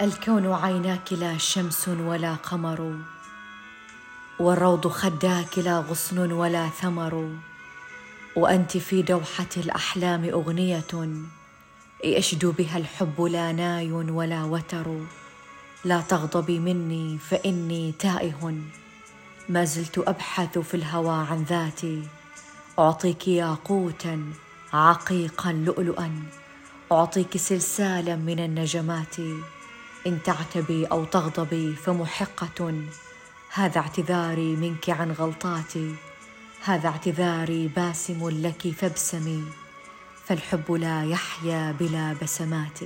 الكون عيناك لا شمس ولا قمر والروض خداك لا غصن ولا ثمر وأنت في دوحة الأحلام أغنية يشدو بها الحب لا ناي ولا وتر. لا تغضبي مني فإني تائه. ما زلت أبحث في الهوى عن ذاتي أعطيك ياقوتا عقيقا لؤلؤا أعطيك سلسالا من النجمات. إن تعتبي أو تغضبي فمحقة. هذا اعتذاري منك عن غلطاتي. هذا اعتذاري باسم لك فابسمي. فالحب لا يحيا بلا بسمات